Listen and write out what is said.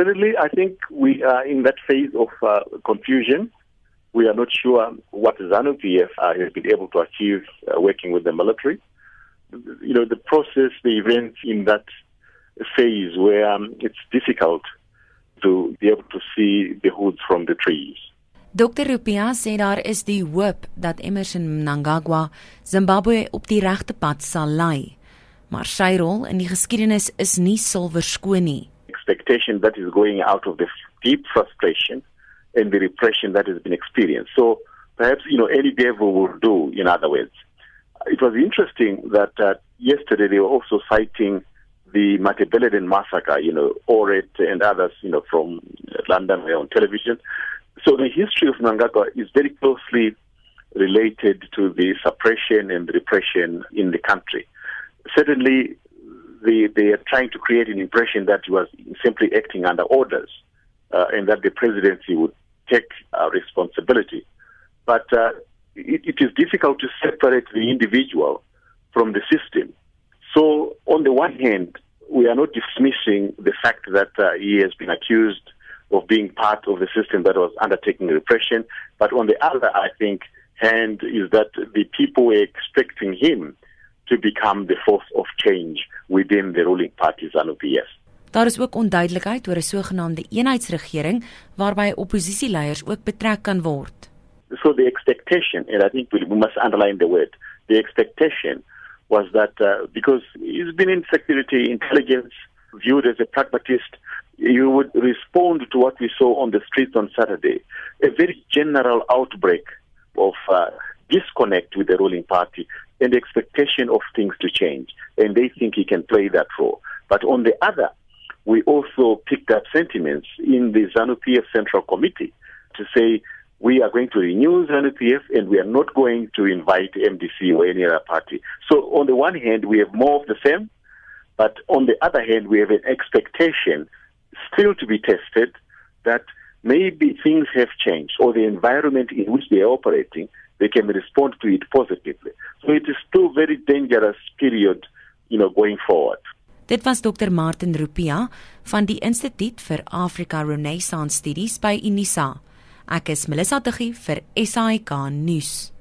Certainly, I think we are in that phase of uh, confusion. We are not sure what ZANU PF uh, has been able to achieve uh, working with the military. You know, the process, the events in that phase where um, it's difficult to be able to see the woods from the trees. Dr Rupia sê daar is die hoop dat Emerson Mnangagwa Zimbabwe op die regte pad sal lei. Maar sy rol in die geskiedenis is nie silwer skoon nie. Expectation that is going out of the deep frustration and the repression that has been experienced. So perhaps you know any devil will do in other words. It was interesting that uh, yesterday they were also citing the Matabeleland massacre, you know, Oret and others, you know, from London were on television. So the history of Mnangagwa is very closely related to the suppression and repression in the country. Certainly, they, they are trying to create an impression that he was simply acting under orders uh, and that the presidency would take uh, responsibility. But uh, it, it is difficult to separate the individual from the system. So, on the one hand, we are not dismissing the fact that uh, he has been accused of being part of the system that was undertaking repression. But on the other, I think, hand is that the people were expecting him to become the force of change within the ruling party ZANU-PF. Daar is ook onduidelikheid oor 'n sogenaamde eenheidsregering waarby oppositieleiers ook betrek kan word. So the expectation and I think we must underline the word the expectation was that uh, because he's been in security intelligence viewed as a pragmatist you would respond to what we saw on the streets on Saturday a very general outbreak of uh, disconnect with the ruling party and the expectation of things to change. And they think he can play that role. But on the other, we also picked up sentiments in the ZANU PF Central Committee to say we are going to renew ZANU PF and we are not going to invite MDC or any other party. So on the one hand, we have more of the same, but on the other hand, we have an expectation still to be tested that maybe things have changed or the environment in which they are operating, they can respond to it positively. So it is still very dangerous period, you know, going forward. Dit was Dr. Martin Rupia van die Instituut vir Africa Renaissance Studies by Unisa. Ek is Melissa Tuggie vir SAK nuus.